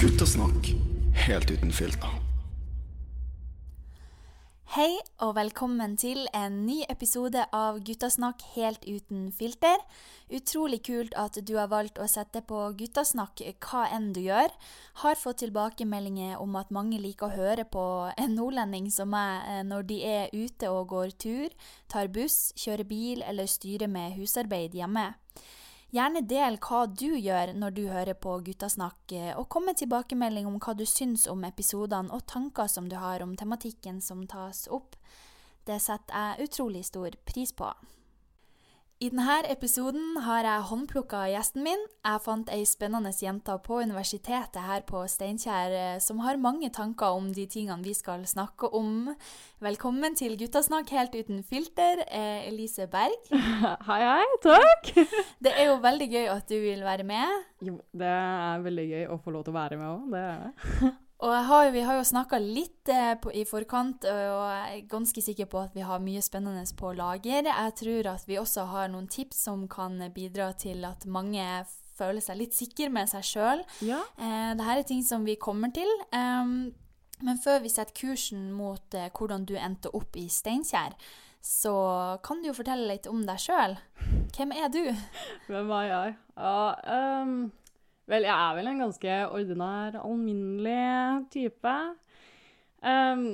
Guttasnakk helt uten filter. Hei og velkommen til en ny episode av Guttasnakk helt uten filter. Utrolig kult at du har valgt å sette på Guttasnakk hva enn du gjør. Har fått tilbakemeldinger om at mange liker å høre på en nordlending som meg eh, når de er ute og går tur, tar buss, kjører bil eller styrer med husarbeid hjemme. Gjerne del hva du gjør når du hører på Guttasnakk, eh, og kom med tilbakemelding om hva du syns om episodene og tanker som du har om tematikken som tas opp. Det setter jeg utrolig stor pris på. I denne episoden har jeg håndplukka gjesten min. Jeg fant ei spennende jente på universitetet her på Steinkjer eh, som har mange tanker om de tingene vi skal snakke om. Velkommen til Guttasnakk helt uten filter, eh, Elise Berg. Hei, hei. Takk. Det er jo veldig gøy at du vil være med. Jo, det er veldig gøy å få lov til å være med òg. Det er det. Og har, vi har jo snakka litt eh, på, i forkant, og jeg er ganske sikker på at vi har mye spennende på lager. Jeg tror at vi også har noen tips som kan bidra til at mange føler seg litt sikre med seg sjøl. Ja. Eh, Dette er ting som vi kommer til. Um, men før vi setter kursen mot eh, hvordan du endte opp i Steinkjer, så kan du jo fortelle litt om deg sjøl. Hvem er du? Hvem er jeg? Ja, ehm, vel, jeg er vel en ganske ordinær, alminnelig type. Um,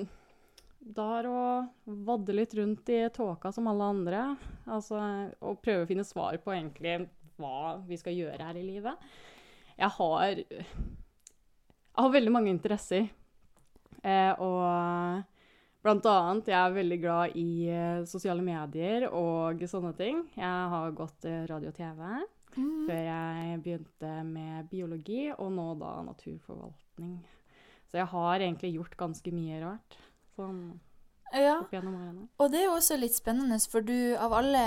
der å vadde litt rundt i tåka som alle andre. Altså, og prøve å finne svar på egentlig hva vi skal gjøre her i livet. Jeg har, jeg har veldig mange interesser. Eh, og blant annet, jeg er veldig glad i eh, sosiale medier og sånne ting. Jeg har gått eh, radio og TV før jeg begynte med biologi, og nå da naturforvaltning. Så jeg har egentlig gjort ganske mye rart sånn Ja. Og det er jo også litt spennende, for du, av alle,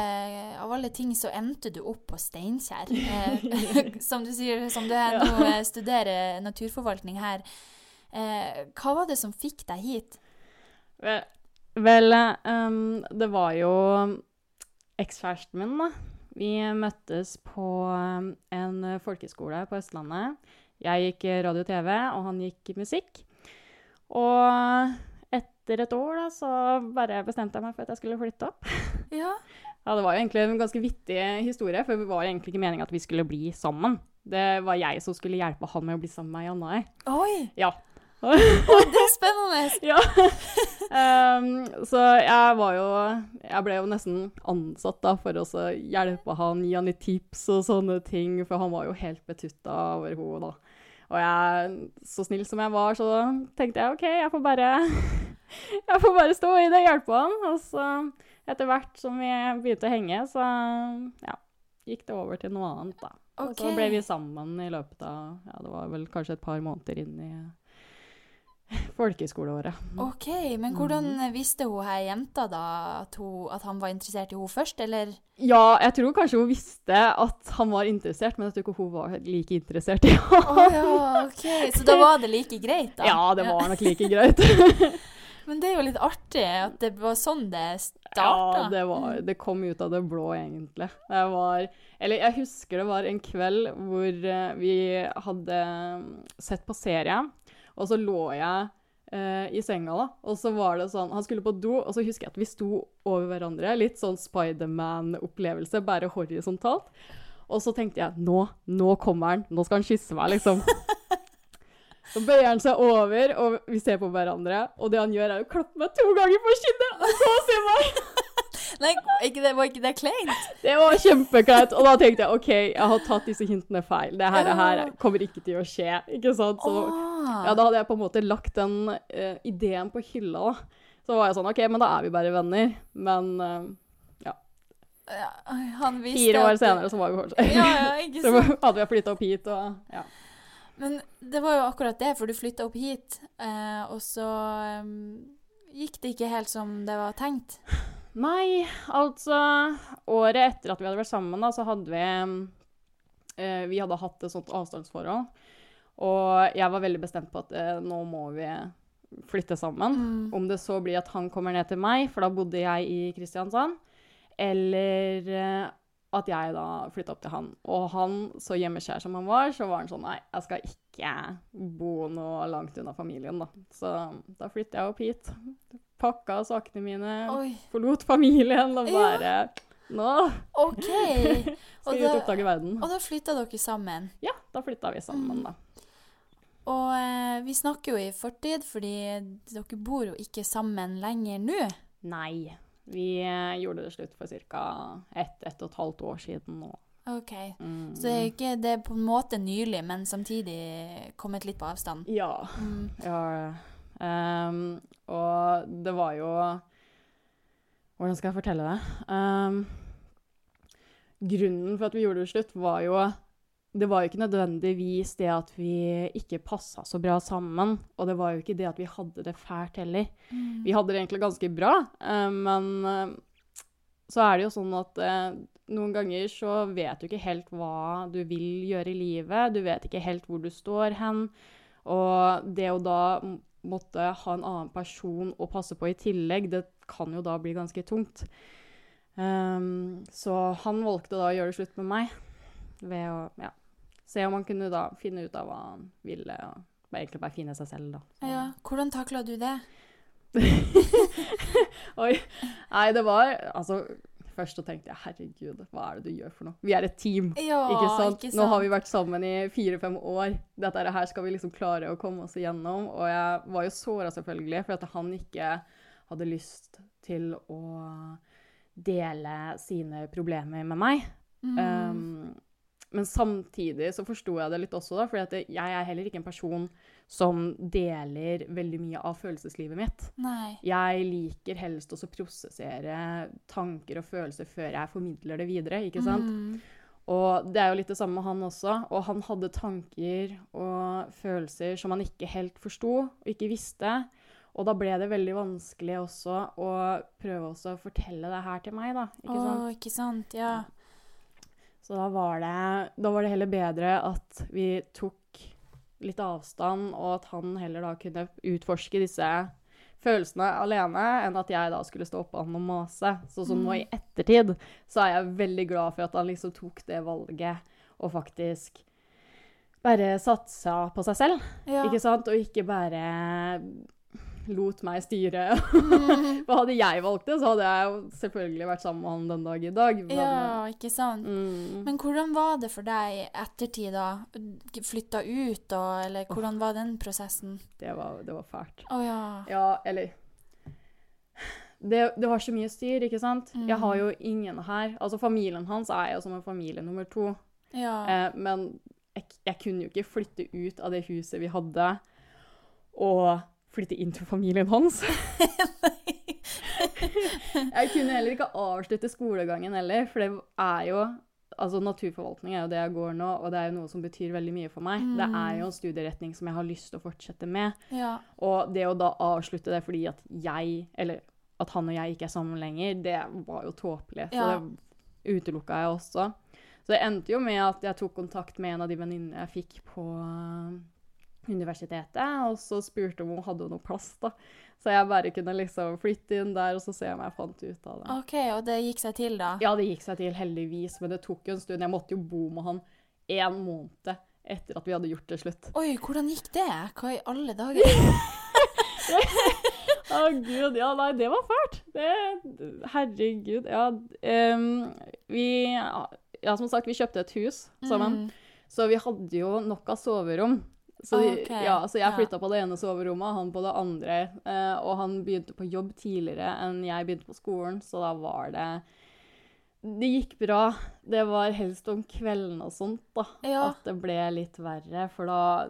av alle ting så endte du opp på Steinkjer. Eh, som du sier, som du er, nå eh, studerer naturforvaltning her. Eh, hva var det som fikk deg hit? Vel, vel um, det var jo ekskjæresten min, da. Vi møttes på ehm, en folkeskole på Østlandet. Jeg gikk radio og TV, og han gikk musikk. Og etter et år da, så bare bestemte jeg meg for at jeg skulle flytte opp. Ja. Ja, Det var jo egentlig en ganske vittig historie, for det var egentlig ikke meninga at vi skulle bli sammen. Det var jeg som skulle hjelpe han med å bli sammen med ei Oi! Ja. Oi, det er spennende! Ja. Um, så jeg var jo Jeg ble jo nesten ansatt da for å hjelpe han, gi han litt tips og sånne ting, for han var jo helt betutta over henne da. Og jeg, så snill som jeg var, så tenkte jeg OK, jeg får bare Jeg får bare stå i det, og hjelpe han. Og så etter hvert som vi begynte å henge, så ja, gikk det over til noe annet, da. Og så ble vi sammen i løpet av Ja, det var vel kanskje et par måneder inn i folkehøyskoleåret. OK, men hvordan visste hun her jenta da at, hun, at han var interessert i henne først, eller? Ja, jeg tror kanskje hun visste at han var interessert, men jeg tror ikke hun var like interessert i Å Oh, ja, OK. Så da var det like greit, da? Ja, det var nok like greit. Men det er jo litt artig at det var sånn det Ja, det, var, det kom ut av det blå, egentlig. Det var Eller jeg husker det var en kveld hvor eh, vi hadde mm, sett på serie, og så lå jeg eh, i senga, da. Og så var det sånn Han skulle på do, og så husker jeg at vi sto over hverandre. Litt sånn Spiderman-opplevelse, bare horisontalt. Og så tenkte jeg nå, nå kommer han. Nå skal han kysse meg, liksom. Så bøyer han seg over, og vi ser på hverandre. Og det han gjør, er å klappe meg to ganger på kinnet, og så se meg! Nei, ikke det, var ikke det kleint? Det var kjempekleint. Og da tenkte jeg OK, jeg har tatt disse hintene feil. Det her, kommer ikke til å skje. Ikke sant? Så. Ja, da hadde jeg på en måte lagt den uh, ideen på hylla. da. Så var jeg sånn OK, men da er vi bare venner. Men uh, Ja, Han fire år senere så var vi fortsatt Ja, ja, Så hadde vi flytta opp hit og ja. Men det var jo akkurat det, for du flytta opp hit, uh, og så um, gikk det ikke helt som det var tenkt. Nei, altså Året etter at vi hadde vært sammen, da, så hadde vi eh, Vi hadde hatt et sånt avstandsforhold. Og jeg var veldig bestemt på at eh, nå må vi flytte sammen. Mm. Om det så blir at han kommer ned til meg, for da bodde jeg i Kristiansand. Eller eh, at jeg da flytta opp til han. Og han, så hjemmeskjær som han var, så var han sånn Nei, jeg skal ikke bo noe langt unna familien, da. Så da flytta jeg opp hit. Pakka sakene mine, Oi, forlot familien og Ja. Nå OK. Skal vi ut og oppdage verden. og da flytta dere sammen. Ja, da flytta vi sammen, da. Og eh, vi snakker jo i fortid, fordi dere bor jo ikke sammen lenger nå. Nei. Vi eh, gjorde det slutt for ca. ett, ett og et halvt år siden nå. OK. Mm. Så det er, ikke, det er på en måte nylig, men samtidig kommet litt på avstand. Ja. Mm. ja. Um, og det var jo Hvordan skal jeg fortelle det? Um, grunnen for at vi gjorde det slutt, var jo Det var jo ikke nødvendigvis det at vi ikke passa så bra sammen. Og det var jo ikke det at vi hadde det fælt heller. Mm. Vi hadde det egentlig ganske bra, eh, men eh, så er det jo sånn at eh, noen ganger så vet du ikke helt hva du vil gjøre i livet. Du vet ikke helt hvor du står hen. Og det å da måtte ha en annen person å passe på i tillegg, det kan jo da bli ganske tungt. Um, så han valgte da å gjøre det slutt med meg ved å ja, se om han kunne da finne ut av hva han ville. og egentlig bare finne seg selv, da. Så- Ja, hvordan takla du det? Oi. Nei, det var Altså, først så tenkte jeg herregud, hva er det du gjør for noe? Vi er et team. Ja, ikke, sant? Nå har vi vært sammen i fire-fem år. Dette her skal vi liksom klare å komme oss igjennom. Og jeg var jo såra selvfølgelig for at han ikke hadde lyst til å dele sine problemer med meg. Mm. Um, men samtidig så forsto jeg det litt også, da, for jeg er heller ikke en person som deler veldig mye av følelseslivet mitt. Nei. Jeg liker helst også å prosessere tanker og følelser før jeg formidler det videre, ikke sant? Mm. Og det er jo litt det samme med han også. Og han hadde tanker og følelser som han ikke helt forsto og ikke visste. Og da ble det veldig vanskelig også å prøve også å fortelle det her til meg, da. Ikke sant? Åh, ikke sant. Ja. Så da var, det, da var det heller bedre at vi tok litt avstand, og at han heller da kunne utforske disse følelsene alene, enn at jeg da skulle stå han og mase. Så som nå i ettertid så er jeg veldig glad for at han liksom tok det valget og faktisk bare satsa på seg selv, ja. ikke sant? Og ikke bare lot meg styre. Mm. For hadde jeg valgt det, så hadde jeg jo selvfølgelig vært sammen med han den dag i dag. Men, ja, ikke sant. mm. Men hvordan var det for deg ettertid, da? Flytta ut, da? eller hvordan var den prosessen? Det var, det var fælt. Å ja. Ja, eller det, det var så mye styr, ikke sant? Jeg har Mm. jo ingen her. Altså, familien hans er jo som en familie nummer to. Ja. Eh, men jeg, jeg kunne jo ikke flytte ut av det huset vi hadde, og flytte inn til familien hans. jeg kunne heller ikke avslutte skolegangen heller, for det er jo Altså, naturforvaltning er jo det jeg går nå, og det er jo noe som betyr veldig mye for meg. Det er jo en studieretning som jeg har lyst til å fortsette med. ja. Og det å da avslutte det fordi at jeg, eller at han og jeg ikke er sammen lenger, det var jo tåpelig. Så Ja. det utelukka jeg også. Så det endte jo med at jeg tok kontakt med en av de venninnene jeg fikk på universitetet, og så spurte om hun hadde noe plass, da. Så jeg bare kunne liksom flytte inn der, og så se om jeg fant ut av det. OK, og det gikk seg til, da? Ja, det gikk seg til, heldigvis, men det tok jo en stund. Jeg måtte jo bo med han én måned etter at vi hadde gjort det slutt. Oi, hvordan gikk det? Hva i alle dager? Å, gud. Ja, nei, det var fælt. Det, herregud. Ja, um, vi Ja, som sagt, vi kjøpte et hus sammen. Mm. Så vi hadde jo nok av soverom. Så, vi- Ok, ja, så jeg ja. på det ene soverommet, han på det andre. Eh, og han begynte på jobb tidligere enn jeg begynte på skolen, så da var det Det gikk bra. Det var helst om kvelden og sånt, da. Ja. At det ble litt verre. For da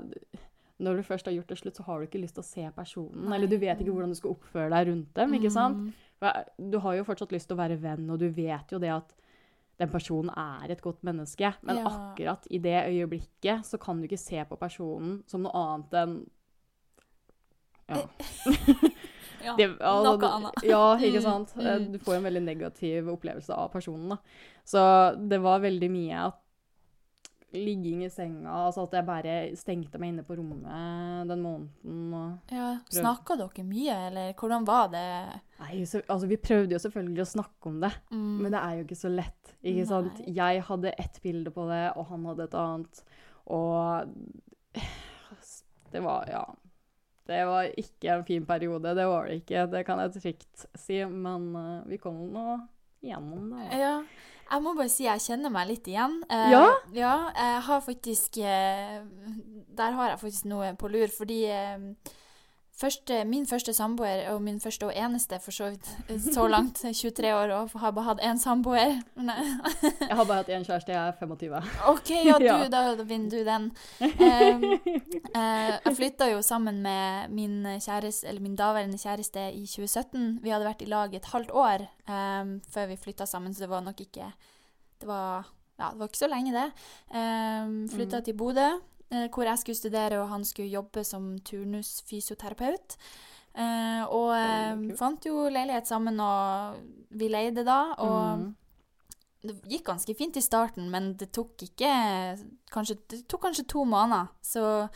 Når du først har gjort det slutt, så har du ikke lyst til å se personen. Nei. Eller du vet ikke hvordan du skal oppføre deg rundt dem, ikke sant? Mm. Du har jo fortsatt lyst til å være venn, og du vet jo det at den personen er et godt menneske. Men Ja. akkurat i det øyeblikket så kan du ikke se på personen som noe annet enn ja. Ja, Det, altså, noe annet. Ja, ikke sant? Eh, mm. Du får en veldig negativ opplevelse av personen. Da. Så det var veldig mye at ligging i senga. Altså at jeg bare stengte meg inne på rommet den måneden. Og Ja, Snakka dere mye, eller hvordan var det? Nei, så, altså Vi prøvde jo selvfølgelig å snakke om det, Mm. men det er jo ikke så lett. ikke sant? Jeg hadde ett bilde på det, og han hadde et annet. Og det var Ja. Det var ikke en fin periode, det var det ikke. Det kan jeg trygt si. Men uh, vi kom nå gjennom det. Ja. Jeg må bare si jeg kjenner meg litt igjen. Eh, Ja? Ja, jeg har faktisk eh, Der har jeg faktisk noe på lur, fordi eh, første, min første samboer, og min første og eneste for så vidt så langt, 23 år, og har bare hatt én samboer Jeg har bare hatt én kjæreste, jeg er 25. OK, ja, du, Ja. da, vinner du den. Eh, eh, jeg flytta jo sammen med min, kjæreste, eller min daværende kjæreste i 2017. Vi hadde vært i lag et halvt år eh, før vi flytta sammen, så det var nok ikke Det var, ja, det var ikke så lenge, det. Flytta Mm. til Bodø, eh, hvor jeg skulle studere, og han skulle jobbe som turnusfysioterapeut. Eh, og eh, fant jo leilighet sammen, og vi leide da. Og Mm. det gikk ganske fint i starten, men det tok ikke kanskje, Det tok kanskje to måneder. Så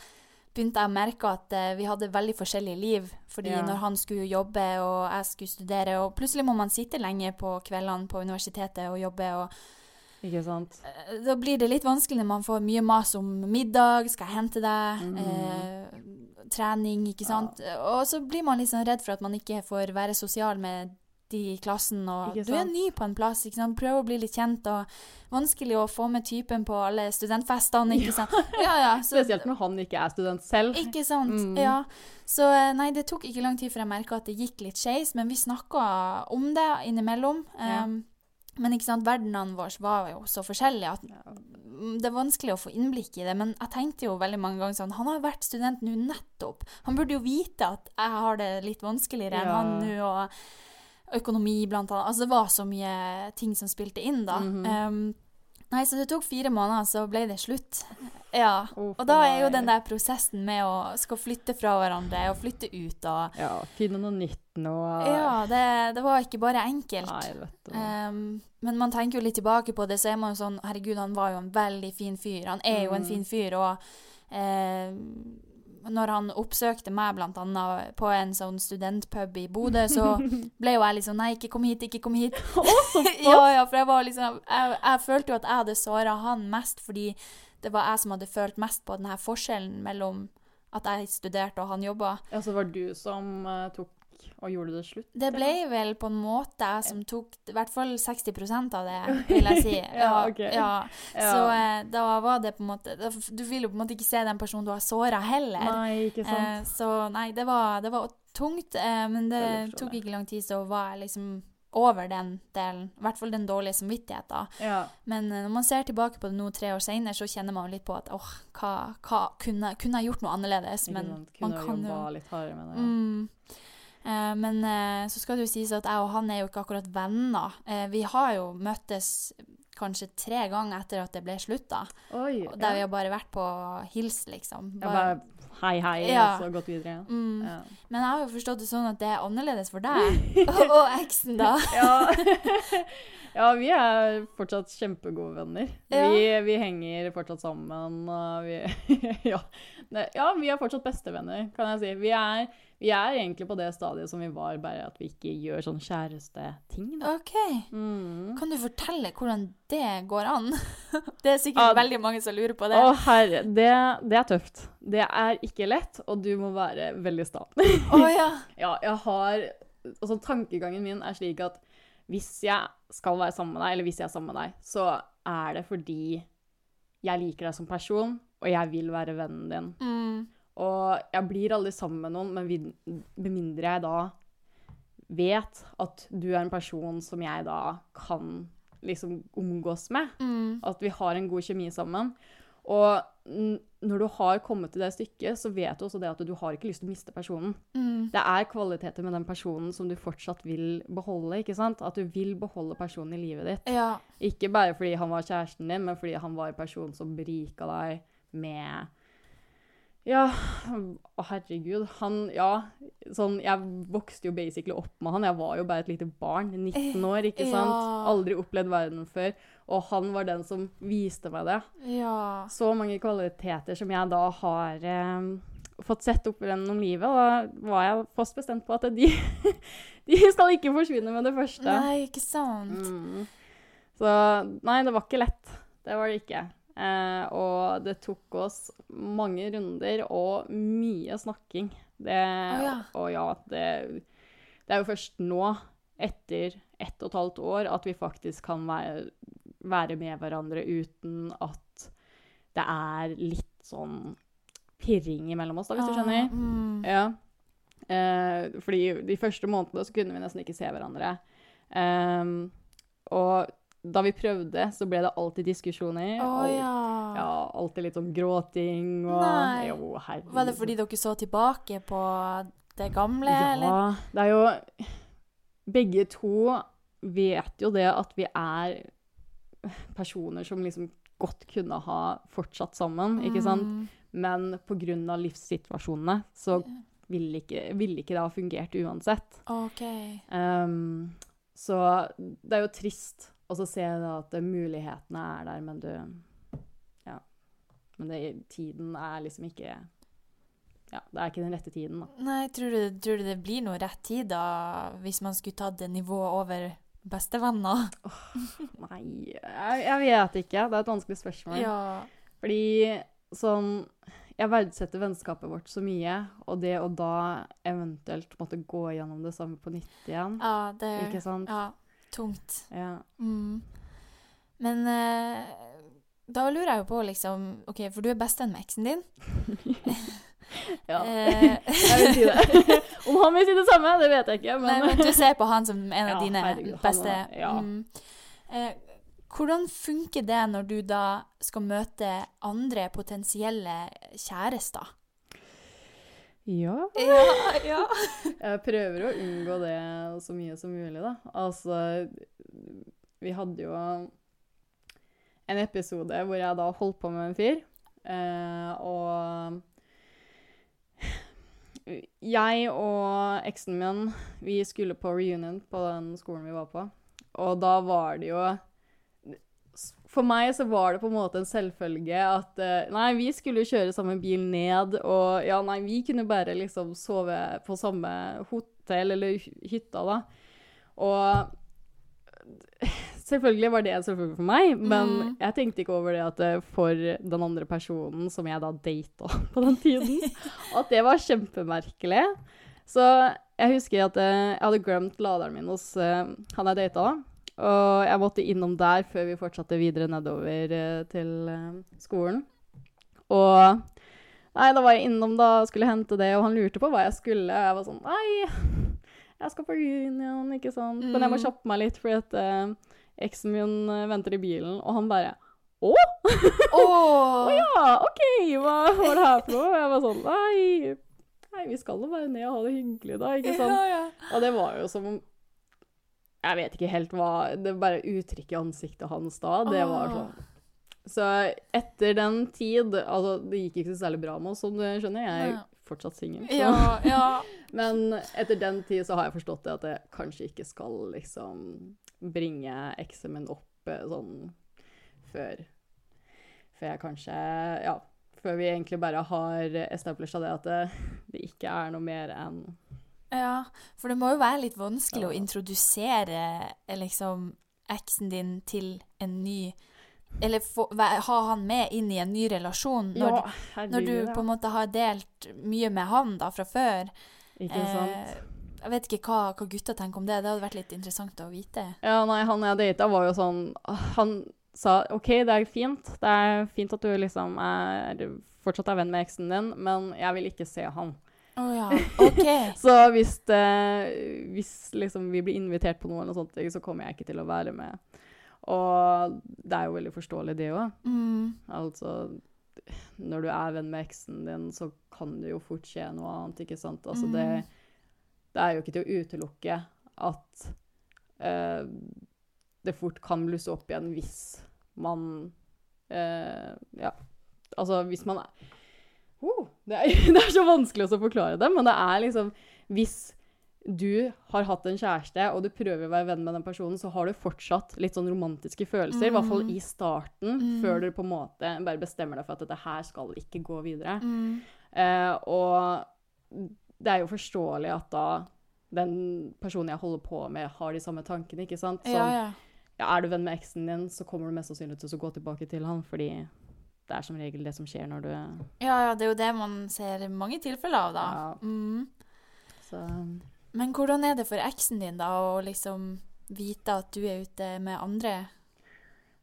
begynte jeg å merke at eh, vi hadde veldig forskjellige liv. Fordi Ja. når han skulle jobbe og jeg skulle studere, og plutselig må man sitte lenge på kveldene på universitetet og jobbe, og Ikke sant? eh, da blir det litt vanskelig når man får mye mas om middag, skal jeg hente deg, mm. eh, trening, ikke sant. Og så blir man litt liksom redd for at man ikke får være sosial med de i klassen, og du er ny på en plass, ikke sant. Prøv å bli litt kjent, og vanskelig å få med typen på alle studentfestene, ikke sant. Ja, ja. Så, Spesielt når han ikke er student selv. ikke sant. Mm. Ja. Så eh, nei, det tok ikke lang tid før jeg merka at det gikk litt skeis, men vi snakka om det innimellom. Ja. Men ikke sant, verdenene våre var jo så forskjellige at mm, det er vanskelig å få innblikk i det. Men jeg tenkte jo veldig mange ganger sånn Han har vært student nå nettopp. Han burde jo vite at jeg har det litt vanskeligere enn Ja. han nå. og Økonomi, blant annet. Altså, det var så mye ting som spilte inn, da. Mhm. um, nei, så det tok fire måneder, så ble det slutt. Ja. Og da er jo den der prosessen med å skal flytte fra hverandre og flytte ut og Ja, finne noe nytt nå. Ja, det, det var ikke bare enkelt. Nei, vet du. Um, men man tenker jo litt tilbake på det, så er man jo sånn Herregud, han var jo en veldig fin fyr. Han er jo en Mm. fin fyr, og eh, når han oppsøkte meg blant annet på en sånn studentpub i Bodø, så ble jo jeg sånn Nei, ikke kom hit, ikke kom hit. ja, ja, for jeg var liksom Jeg, jeg følte jo at jeg hadde såra han mest fordi det var jeg som hadde følt mest på den her forskjellen mellom at jeg studerte og han jobba. Ja, så var du som uh, tok og gjorde det slutt? Det ble vel på en måte jeg som tok i hvert fall 60% av det, vil jeg si. Ja, ok. ja. Så eh, da var det på en måte da, Du vil jo på en måte ikke se den personen du har såra heller. Nei, ikke sant. Eh, så nei, det var, det var tungt, eh, men det tok ikke lang tid, så var jeg liksom over den delen. I hvert fall den dårlige samvittigheten. ja. Men eh, når man ser tilbake på det nå tre år senere, så kjenner man litt på at åh, hva, hva kunne, kunne jeg gjort noe annerledes? Men man kan jo Kunne jobba litt hardere med det. Ja. Mm. Eh, men eh, så skal det jo sies at jeg og han er jo ikke akkurat venner. Eh, vi har jo møttes kanskje tre ganger etter at det ble slutt, da. Oi. der Der vi har bare vært på hils, liksom. Ja, Bare, bare hei, hei, Ja. og så gått videre. mm. Ja. Men jeg har jo forstått det sånn at det er annerledes for deg og, og eksen, da. Ja. vi er fortsatt kjempegode venner. Ja. Vi, vi henger fortsatt sammen. Vi, ja. Ja, vi er fortsatt bestevenner, kan jeg si. Vi er, vi er egentlig på det stadiet som vi var, bare at vi ikke gjør sånn kjæresteting. OK. Mm. Kan du fortelle hvordan det går an? Det er sikkert Ja. veldig mange som lurer på det. Å herre, det, det er tøft. Det er ikke lett, og du må være veldig sta. Å ja. Ja, jeg har Altså, tankegangen min er slik at hvis jeg skal være sammen med deg, eller hvis jeg er sammen med deg, så er det fordi jeg liker deg som person, og jeg vil være vennen din. Mm. Og jeg blir aldri sammen med noen, men vid- med mindre jeg da vet at du er en person som jeg da kan liksom omgås med. Mm. At vi har en god kjemi sammen. Og når du har kommet til det stykket, så vet du også det at du har ikke lyst til å miste personen. Mm. Det er kvaliteter med den personen som du fortsatt vil beholde. ikke sant? At du vil beholde personen i livet ditt. Ja. Ikke bare fordi han var kjæresten din, men fordi han var en person som berika deg med Ja, å herregud. Han Ja, sånn Jeg vokste jo basically opp med han. Jeg var jo bare et lite barn. 19 år, ikke sant? Ja. Aldri opplevd verden før. Og han var den som viste meg det. Ja. Så mange kvaliteter som jeg da har eh, fått sett opp gjennom livet. Og da var jeg fast bestemt på at de, de skal ikke forsvinne med det første. Nei, ikke sant? Mm. Så nei, det var ikke lett. Det var det ikke. Eh, og det tok oss mange runder og mye snakking. Det, oh, ja. Og ja, det, det er jo først nå, etter ett og et halvt år, at vi faktisk kan være, være med hverandre uten at det er litt sånn pirring imellom oss, da, hvis du skjønner. Ah, mm. Ja. Eh, fordi de første månedene så kunne vi nesten ikke se hverandre. Ehm, og da vi prøvde, så ble det alltid diskusjoner. Oh, Al- ja. ja. Alltid litt sånn gråting og Nei. Jo, herregud. Var det fordi dere så tilbake på det gamle, eller? Ja. Det er jo Begge to vet jo det at vi er personer som liksom godt kunne ha fortsatt sammen, ikke sant? Mm. Men pga. livssituasjonene så ville ikke, ville ikke det ha fungert uansett. OK. Um, så det er jo trist å så se da at mulighetene er der, men du Ja. Men det, tiden er liksom ikke Ja, det er ikke den rette tiden, da. Nei, tror du, tror du det blir noe rett tid da, hvis man skulle tatt det nivået over bestevenner? Nei, jeg, jeg vet ikke. Det er et vanskelig spørsmål. Ja. Fordi sånn Jeg verdsetter vennskapet vårt så mye, og det å da eventuelt måtte gå gjennom det samme på nytt igjen ja, det Ikke sant? Ja, tungt. Ja. Mm. Men eh, da lurer jeg jo på, liksom OK, for du er bestevenn med eksen din. ja. Eh, Jeg vil si det. Om han vil si det samme, det vet jeg ikke. Nei, Men, men du ser på han som en av Ja, dine herregud, beste er- ja. mm. eh, Hvordan funker det når du da skal møte andre potensielle kjærester? Ja. Ja, ja. Jeg prøver å unngå det så mye som mulig, da. Altså Vi hadde jo en episode hvor jeg da holdt på med en fyr, eh, og jeg og eksen min, vi skulle på reunion på den skolen vi var på. Og da var det jo For meg så var det på en måte en selvfølge at eh, Nei, vi skulle jo kjøre samme bil ned, og ja, nei, vi kunne bare liksom sove på samme hotell eller hy- hytta, da. Og selvfølgelig var det en selvfølge for meg, men Mm. jeg tenkte ikke over det at for den andre personen som jeg da data på den tiden, at det var kjempemerkelig. Så jeg husker at eh, jeg hadde glemt laderen min hos eh, han jeg data, da. Og jeg måtte innom der før vi fortsatte videre nedover eh, til eh, skolen. Og Nei, da var jeg innom da og skulle hente det, og han lurte på hva jeg skulle. Og jeg var sånn Nei, jeg skal på Union, ikke sant. Men jeg må Mm. kjappe meg litt, fordi at eh, eksen min venter i bilen, og han bare Å? Åh! Ja, OK, hva var det her for noe? Jeg var sånn Nei, nei vi skal jo bare ned og ha det hyggelig, da, ikke sant. Ja, ja. Og det var jo som om Jeg vet ikke helt hva Det bare uttrykket i ansiktet hans da, det var sånn Så etter den tid Altså, det gikk ikke så særlig bra med oss, som du skjønner. Jeg er fortsatt singel. Ja, ja. Men etter den tid så har jeg forstått det at jeg kanskje ikke skal liksom bringe eksen min opp eh, sånn før Før jeg kanskje Ja. Før vi egentlig bare har establisha det at det, det ikke er noe mer enn Ja, for det må jo være litt vanskelig å introdusere eh, liksom eksen din til en ny Eller få, ha han med inn i en ny relasjon når, Ja, når du på en måte har delt mye med han da fra før. Ikke sant? Eh, jeg vet ikke hva, hva gutta tenker om det. Det hadde vært litt interessant å vite. Ja, nei, han jeg data var jo sånn Han sa OK, det er fint. Det er fint at du liksom er fortsatt er venn med eksen din, men jeg vil ikke se han. Å ja. okay. Så hvis, det, hvis liksom vi blir invitert på noe eller noe sånt, så kommer jeg ikke til å være med. Og det er jo veldig forståelig, det òg. Mm. Altså Når du er venn med eksen din, så kan det jo fort skje noe annet, ikke sant? Altså det, det er jo ikke til å utelukke at eh, det fort kan blusse opp igjen hvis man eh, Ja. Altså hvis man er oh, det, er, det er så vanskelig å forklare det, men det er liksom Hvis du har hatt en kjæreste, og du prøver å være venn med den personen, så har du fortsatt litt sånn romantiske følelser, i hvert fall i starten, før du på en måte bare bestemmer deg for at dette her skal ikke gå videre. Mm. Eh, og det er jo forståelig at da den personen jeg holder på med, har de samme tankene, ikke sant? Som, Ja, ja. ja, er du venn med eksen din, så kommer du mest sannsynlig til å gå tilbake til han, fordi det er som regel det som skjer når du ja, ja, det er jo det man ser mange tilfeller av, da. Ja. Mm. Så Men hvordan er det for eksen din, da, å liksom vite at du er ute med andre?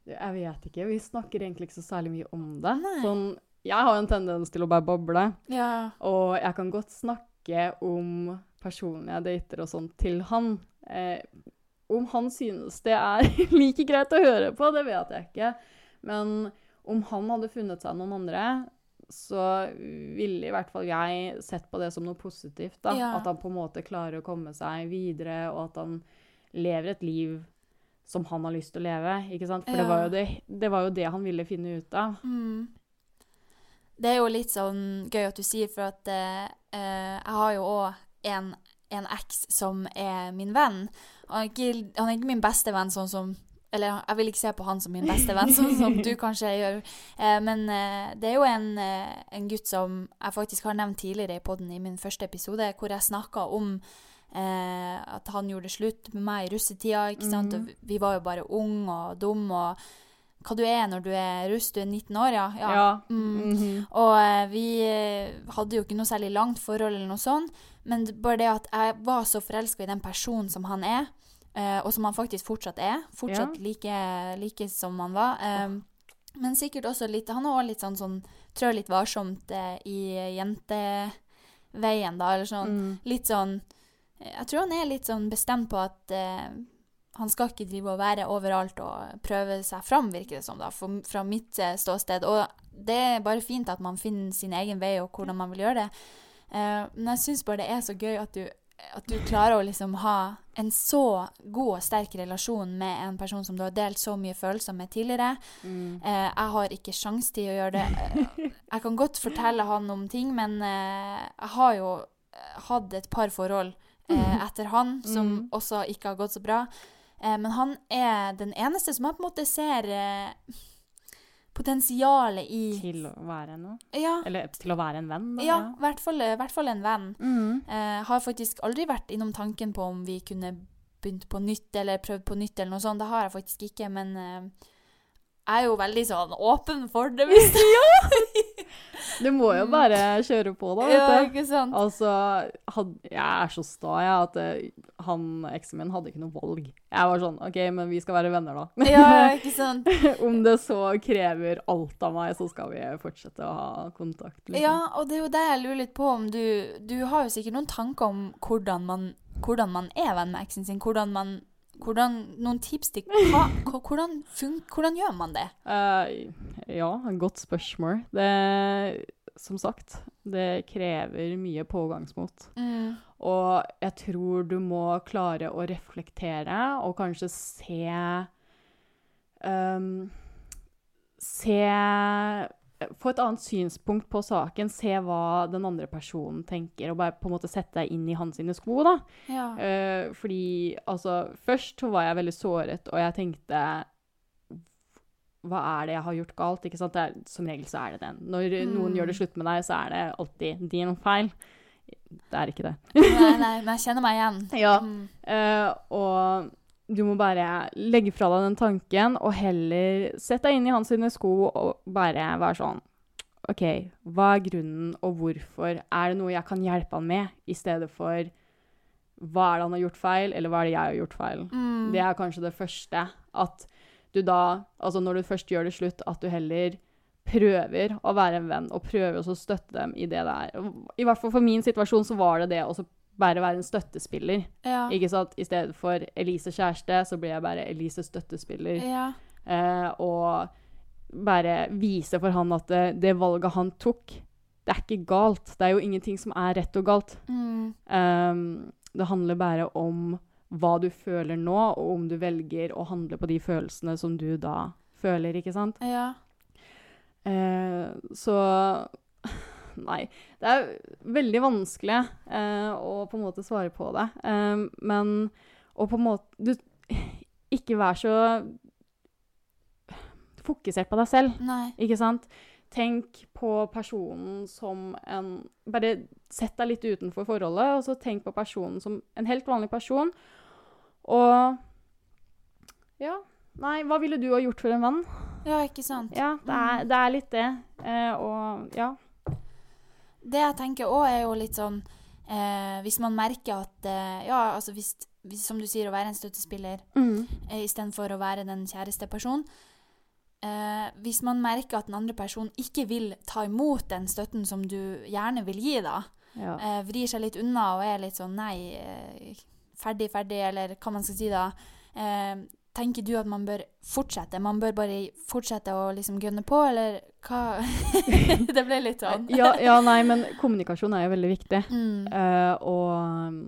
jeg vet ikke. Vi snakker egentlig ikke så særlig mye om det. Sånn, jeg har en tendens til å bare boble, Ja. og jeg kan godt snakke om personen jeg dater og sånn til han. Eh, om han synes det er like greit å høre på, det vet jeg ikke. Men om han hadde funnet seg noen andre, så ville i hvert fall jeg sett på det som noe positivt. Da. Ja. At han på en måte klarer å komme seg videre, og at han lever et liv som han har lyst til å leve. Ikke sant? For det, var jo det, det var jo det han ville finne ut av. Mm. Det er jo litt sånn gøy at du sier, for at eh, eh, jeg har jo òg en, en eks som er min venn. Han er, ikke, han er ikke min beste venn sånn som Eller jeg vil ikke se på han som min beste venn, sånn som du kanskje gjør. Eh, men eh, det er jo en, eh, en gutt som jeg faktisk har nevnt tidligere i podden i min første episode, hvor jeg snakka om eh, at han gjorde slutt med meg i russetida. ikke sant? Mm. Og vi- var jo bare unge og dumme og hva du er når du er russ. Du er 19 år, ja. Ja. Mm. Mhm. Og eh, vi hadde jo ikke noe særlig langt forhold eller noe sånt, men bare det at jeg var så forelska i den personen som han er, eh, og som han faktisk fortsatt er, fortsatt like, like som han var. eh, Men sikkert også litt Han er også litt sånn, sånn trør litt varsomt eh, i jenteveien, da, eller sånn. Mm. Litt sånn Jeg tror han er litt sånn bestemt på at eh, han skal ikke drive og være overalt og prøve seg fram, virker det som, da, for, fra mitt eh, ståsted. Og det er bare fint at man finner sin egen vei, og hvordan man vil gjøre det. Eh, men jeg syns bare det er så gøy at du, at du klarer å liksom ha en så god og sterk relasjon med en person som du har delt så mye følelser med tidligere. Mm. Eh, jeg har ikke sjans til å gjøre det. Eh, Jeg kan godt fortelle han om ting, men eh, jeg har jo eh, hatt et par forhold eh, etter han som Mm. også ikke har gått så bra. Eh, men han er den eneste som jeg på en måte ser potensialet i Til å være noe. Ja, Eller til å være en venn, da. ja i hvert hvert fall en venn. Mm. Eh, har faktisk aldri vært innom tanken på om vi kunne begynt på nytt eller prøvd på nytt eller noe sånt. Det har jeg faktisk ikke, men eh, jeg er jo veldig sånn åpen for det, hvis Du må jo bare kjøre på, da. vet Ja, ikke sant? Altså, had, jeg er så sta, jeg, at eh, han eksen min hadde ikke noe valg. Jeg var sånn OK, men vi skal være venner, da. Ja, ikke sant? Om det så krever alt av meg, så skal vi fortsette å ha kontakt. Liksom. Ja, og det er jo det jeg lurer litt på om du Du har jo sikkert noen tanker om hvordan man, hvordan man er venn med eksen sin. Hvordan man hvordan, Noen tips til hva, hvordan, fun, hvordan gjør man det? Uh, ja, godt spørsmål. Det Som sagt, det krever mye pågangsmot. Mm. Og jeg tror du må klare å reflektere og kanskje se um, Se Få et annet synspunkt på saken. Se hva den andre personen tenker, og bare på en måte sette deg inn i hans sine sko. da. Ja. Uh, fordi altså Først var jeg veldig såret, og jeg tenkte Hva er det jeg har gjort galt? Ikke sant? Det er, som regel så er det det. Når noen Mm. gjør det slutt med deg, så er det alltid din feil. Det er ikke det. Nei, nei, men jeg kjenner meg igjen. Ja. Mm. Uh, og du må bare legge fra deg den tanken, og heller sette deg inn i hans sko og bare være sånn OK, hva er grunnen, og hvorfor? Er det noe jeg kan hjelpe han med, i stedet for hva er det han har gjort feil, eller hva er det jeg har gjort feil? Mm. Det er kanskje det første. At du da, altså når du først gjør det slutt, at du heller prøver å være en venn, og prøver også å støtte dem i det der. I hvert fall for min situasjon så var det det å så bare være en støttespiller. Ja. Ikke sant? I stedet for Elise kjæreste, så blir jeg bare Elise støttespiller. Ja. Eh, og bare vise for han at det, det valget han tok, det er ikke galt. Det er jo ingenting som er rett og galt. Mm. Um, det handler bare om hva du føler nå, og om du velger å handle på de følelsene som du da føler, ikke sant? Ja. Eh, så Nei. Det er veldig vanskelig eh, å på en måte svare på det. Eh, men å på en måte du, Ikke vær så fokusert på deg selv, Nei. ikke sant? Tenk på personen som en Bare sett deg litt utenfor forholdet, og så tenk på personen som en helt vanlig person. Og Ja. Nei, hva ville du ha gjort for en venn? Ja, ikke sant? Ja, det er, det er litt det. Eh, og ja. Det jeg tenker òg, er jo litt sånn eh, Hvis man merker at eh, Ja, altså hvis, hvis, som du sier, å være en støttespiller Mm. eh, istedenfor å være den kjæreste personen. Eh, hvis man merker at den andre personen ikke vil ta imot den støtten som du gjerne vil gi, da, ja. eh, vrir seg litt unna og er litt sånn nei, eh, ferdig, ferdig, eller hva man skal si da, eh, tenker du at man bør fortsette? Man bør bare fortsette å liksom gønne på, eller hva? det ble litt sånn. ja, ja, nei, men kommunikasjon er jo veldig viktig. Mm. Uh, og um,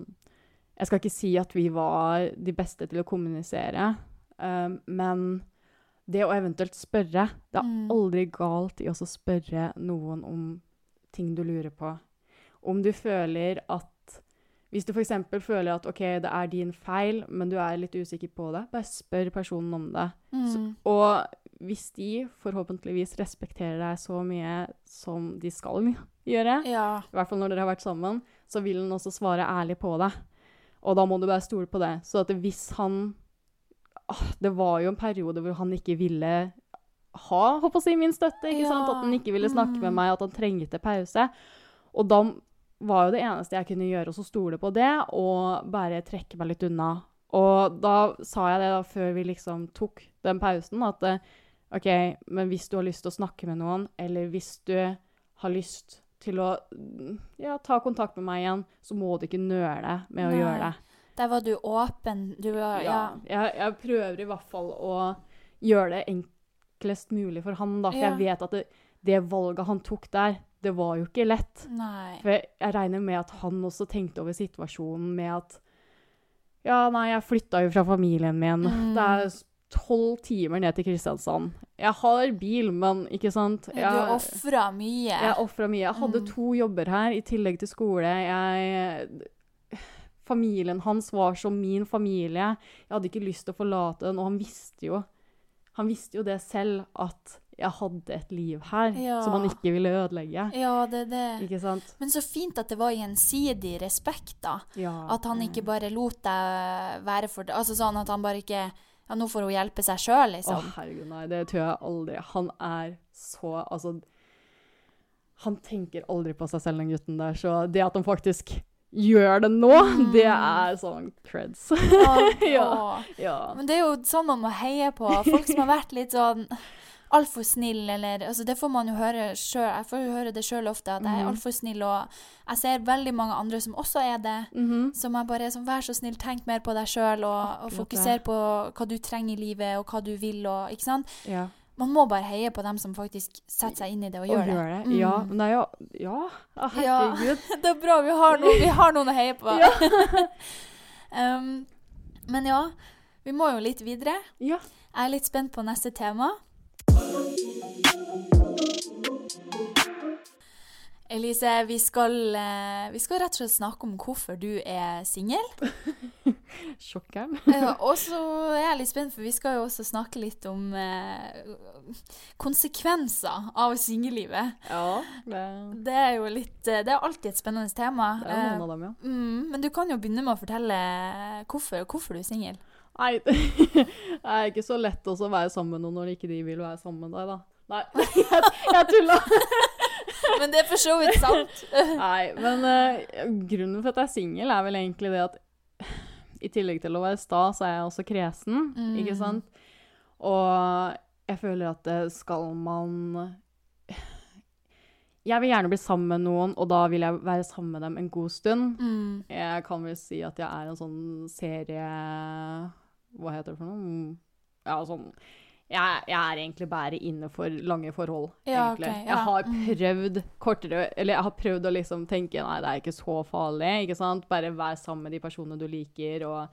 jeg skal ikke si at vi var de beste til å kommunisere, uh, men det å eventuelt spørre Det er Mm. aldri galt i å spørre noen om ting du lurer på. Om du føler at Hvis du f.eks. føler at OK, det er din feil, men du er litt usikker på det, bare spør personen om det. Så, Mm. og hvis de forhåpentligvis respekterer deg så mye som de skal gjøre, Ja. i hvert fall når dere har vært sammen, så vil han også svare ærlig på det. Og da må du bare stole på det. Så at hvis han ah, Det var jo en periode hvor han ikke ville ha håper si, min støtte. ikke sant? At han ikke ville snakke Mm. med meg, at han trengte pause. Og da var jo det eneste jeg kunne gjøre, å stole på det og bare trekke meg litt unna. Og da sa jeg det da før vi liksom tok den pausen, at eh, OK, men hvis du har lyst til å snakke med noen, eller hvis du har lyst til å ja, ta kontakt med meg igjen, så må du ikke nøle med å Nei. gjøre det. Der var du åpen. Du var Ja. Jeg, jeg prøver i hvert fall å gjøre det enklest mulig for han, da. For Ja. jeg vet at det, det valget han tok der, det var jo ikke lett. Nei. For jeg, jeg regner med at han også tenkte over situasjonen med at Ja, nei, jeg flytta jo fra familien min. Mm. Det er tolv timer ned til Kristiansand. Jeg har bil, men ikke sant Du Jeg- ofra mye. jeg ofra mye. Jeg hadde Mm. to jobber her i tillegg til skole. Jeg, familien hans var som min familie. Jeg hadde ikke lyst til å forlate den, og han visste jo Han visste jo det selv, at jeg hadde et liv her Ja. som han ikke ville ødelegge. Ja, det er det. Ikke sant? Men så fint at det var gjensidig respekt, da. Ja. At han ikke bare lot deg være for det. Altså sånn at han bare ikke Ja, nå får hun hjelpe seg sjøl, Å, liksom. herregud, nei, det tror jeg aldri. Han er så Altså Han tenker aldri på seg selv, den gutten der, så det at han faktisk gjør det nå, Mm. det er sånn creds. Ja. ja. Men det er jo sånn man må heie på. Folk som har vært litt sånn altfor snill, eller altså Det får man jo høre sjøl. Jeg får jo høre det sjøl ofte, at jeg er Mhm. altfor snill. Og jeg ser veldig mange andre som også er det. Mhm. Som er bare sånn Vær så snill, tenk mer på deg sjøl, og, og fokuser på hva du trenger i livet, og hva du vil, og Ikke sant? ja. Man må bare heie på dem som faktisk setter seg inn i det og Og gjør det. gjør det. Mm. Ja. Nei, er Ja, Herregud. Ja. Det er bra. Vi har noen, vi har noen å heie på. um, men ja, vi må jo litt videre. Ja. Jeg er litt spent på neste tema. Elise, vi skal, eh, vi skal rett og slett snakke om hvorfor du er singel. Sjokkeren. ja, og så er jeg litt spent, for vi skal jo også snakke litt om eh, konsekvenser av singellivet. Ja. Det, Det er jo litt eh, Det er alltid et spennende tema. det er noen av dem, ja. Eh, mm, men du kan jo begynne med å fortelle hvorfor, hvorfor du er singel. Nei, det er ikke så lett å være sammen med noen når ikke de vil være sammen med deg, da. Nei, jeg, jeg tulla. Men det er for så vidt sant. Nei, men uh, grunnen for at jeg er singel, er vel egentlig det at i tillegg til å være sta, så er jeg også kresen, Mm. ikke sant? Og jeg føler at skal man Jeg vil gjerne bli sammen med noen, og da vil jeg være sammen med dem en god stund. Mm. Jeg kan vel si at jeg er en sånn serie Hva heter det for noe? Ja, sånn jeg, jeg er egentlig bare inne for lange forhold, Ja, egentlig. Okay, ja. Jeg har Mm. prøvd kortere Eller jeg har prøvd å liksom tenke nei, det er ikke så farlig, ikke sant? Bare vær sammen med de personene du liker, og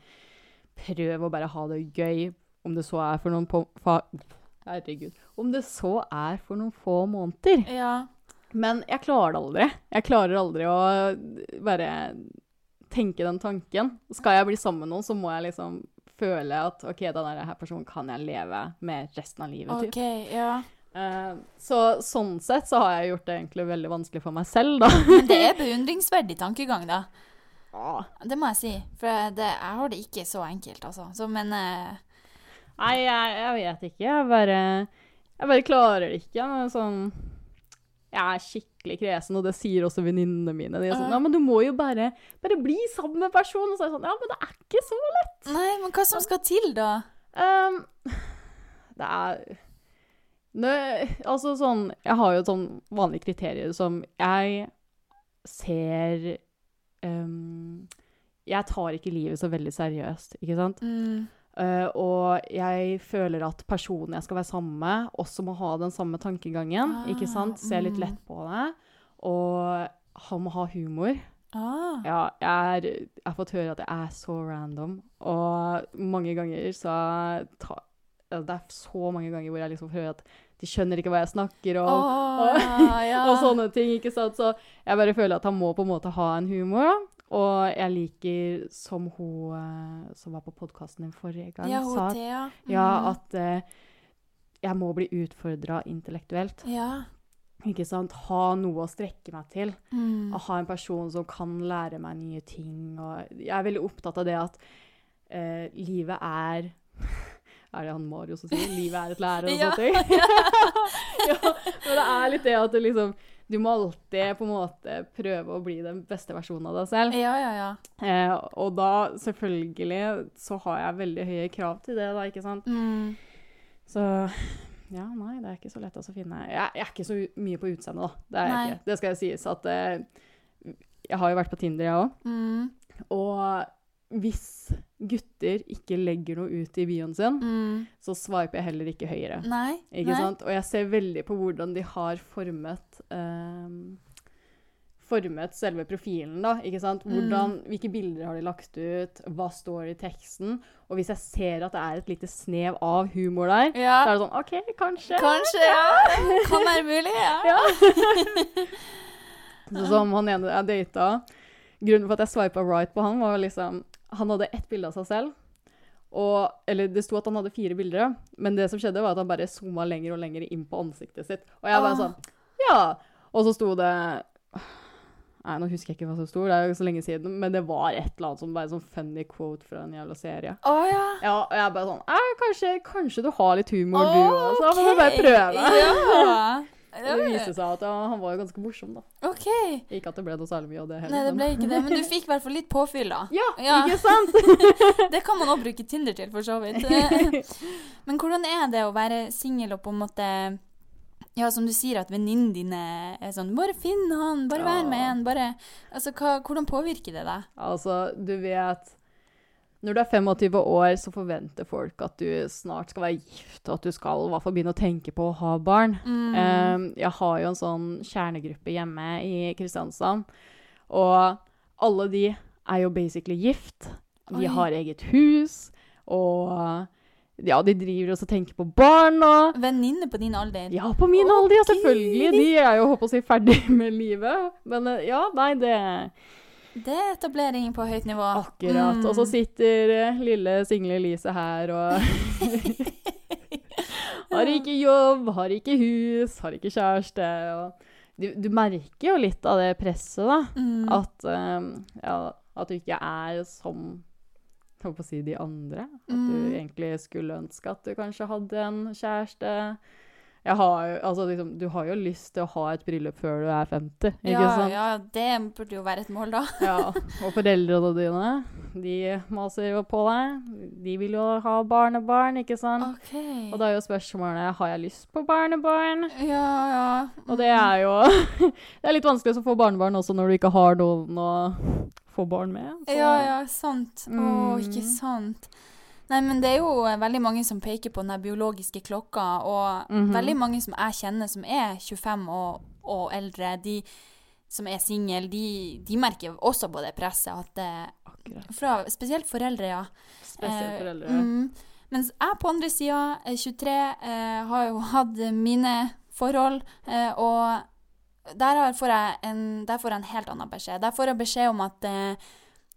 prøv å bare ha det gøy. Om det så er for noen på, fa, Herregud. Om det så er for noen få måneder. Ja. Men jeg klarer det aldri. Jeg klarer aldri å bare tenke den tanken. Skal jeg bli sammen med noen, så må jeg liksom føle at OK, denne her personen kan jeg leve med resten av livet. typ. Okay, ja. Uh, så sånn sett så har jeg gjort det egentlig veldig vanskelig for meg selv, da. Men det er beundringsverdig tankegang, da. Ah. Det må jeg si. For det, jeg har det ikke så enkelt, altså. Så, men uh... Nei, jeg, jeg vet ikke. Jeg bare, jeg bare klarer det ikke. Men sånn Jeg er skikkelig kresen, og det sier også venninnene mine. De er sånn Ja. Men du må jo bare, bare bli sammen med personen. Og så er jeg sånn Ja, men det er ikke så lett. Nei, men hva som skal til, da? Um, det er Nø, Altså sånn Jeg har jo et sånn vanlig kriterium som jeg ser um, Jeg tar ikke livet så veldig seriøst, ikke sant? Mm. Eh, og jeg føler at personen jeg skal være sammen med, også må ha den samme tankegangen. Ah, ikke sant? Se litt mm. lett på det. Og han må ha humor. Ah. Ja, jeg, er, jeg har fått høre at jeg er så random, og mange ganger så ta, Det er så mange ganger hvor jeg liksom får høre at de skjønner ikke hva jeg snakker om, oh, og, ja. og sånne ting, ikke sant. Så jeg bare føler at han må på en måte ha en humor. Og jeg liker, som hun eh, som var på podkasten din forrige gang, Ja, sa hun Thea. ja, Mm. at uh, jeg må bli utfordra intellektuelt. Ja. Ikke sant? Ha noe å strekke meg til. Mm. Ha en person som kan lære meg nye ting. Og jeg er veldig opptatt av det at uh, livet er Er det han Mario som sier 'livet er et lære' og Ja. sånne ting? ja, men det er litt det at det liksom Du må alltid på en måte prøve å bli den beste versjonen av deg selv. Ja, ja, ja. Eh, og da, selvfølgelig, så har jeg veldig høye krav til det, da, ikke sant? Mm. Så ja, nei, det er ikke så lett å finne Jeg, jeg er ikke så mye på utseendet, da. Det er jeg ikke. Det skal jeg sies at eh, Jeg har jo vært på Tinder, jeg òg. Mm. Og hvis gutter ikke legger noe ut i bioen sin, Mm. så swiper jeg heller ikke høyre. Nei. Ikke nei. sant? Og jeg ser veldig på hvordan de har formet um, Formet selve profilen, da. ikke sant? Mm. Hvordan, Hvilke bilder har de lagt ut? Hva står i teksten? Og hvis jeg ser at det er et lite snev av humor der, Ja. så er det sånn OK, kanskje. Kanskje, ja. Kan være mulig, ja. Ja. Så som han ene jeg data Grunnen for at jeg swipa right på han, var liksom Han hadde ett bilde av seg selv. Og, eller det sto at han hadde fire bilder, men det som skjedde, var at han bare zooma lenger og lenger inn på ansiktet sitt. Og jeg bare sånn Ja. Og så sto det Nei, nå husker jeg ikke hva som sto, det er jo så lenge siden, men det var et eller annet som bare sånn funny quote fra en jævla serie. Å ja. Ja, og jeg bare sånn «Eh, kanskje, kanskje du har litt humor, du også. Okay. må du bare prøve. Ja. Det viste seg at ja, han var jo ganske morsom, da. OK. Ikke at det ble noe særlig mye av det heller. Nei, det ble ikke det. Men du fikk i hvert fall litt påfyll, da. Ja, Ja. ikke sant? Det kan man òg bruke Tinder til, for så vidt. Men hvordan er det å være singel og på en måte Ja, som du sier, at venninnene dine er sånn 'Bare finn han, bare vær med Ja. han', bare Altså, hva, hvordan påvirker det deg? altså, du vet Når du er 25 år, så forventer folk at du snart skal være gift, og at du skal i hvert fall begynne å tenke på å ha barn. Mm. Um, jeg har jo en sånn kjernegruppe hjemme i Kristiansand, og alle de er jo basically gift. De Oi. har eget hus, og ja, de driver også og tenker på barn og Venninner på din alder? Ja, på min alder, ja, selvfølgelig. De er jo, håper å si, ferdig med livet. Men eh, ja, nei, det Det er etablering på høyt nivå. Akkurat. Mm. Og så sitter eh, lille single Elise her og Har ikke jobb, har ikke hus, har ikke kjæreste. Du, du merker jo litt av det presset, da. Mm. At, um, ja, at du ikke er som jeg holdt på å si de andre. At du Mm. egentlig skulle ønske at du kanskje hadde en kjæreste. Har, altså liksom, du har jo lyst til å ha et bryllup før du er 50, ikke ja, sant? ja, det burde jo være et mål, da. Ja, og foreldrene dine, de maser jo på deg. De vil jo ha barnebarn, ikke sant? OK. Og da er jo spørsmålet, har jeg lyst på barnebarn? Ja, ja. Og det er jo, det er litt vanskelig å få barnebarn også når du ikke har noen å få barn med. så- Ja, ja, sant. Å, Mm. ikke sant. Nei, men det er jo eh, veldig mange som peker på den biologiske klokka, og Mhm. veldig mange som jeg kjenner som er 25 og, og eldre, de som er single, de, de merker også på det presset at det, Akkurat. fra, Spesielt foreldre, ja. Spesielt Eh, foreldre. mm, mens jeg på andre sida, 23, eh, har jo hatt mine forhold, eh, og der, får en, der får jeg en helt annen beskjed. Der får jeg beskjed om at eh,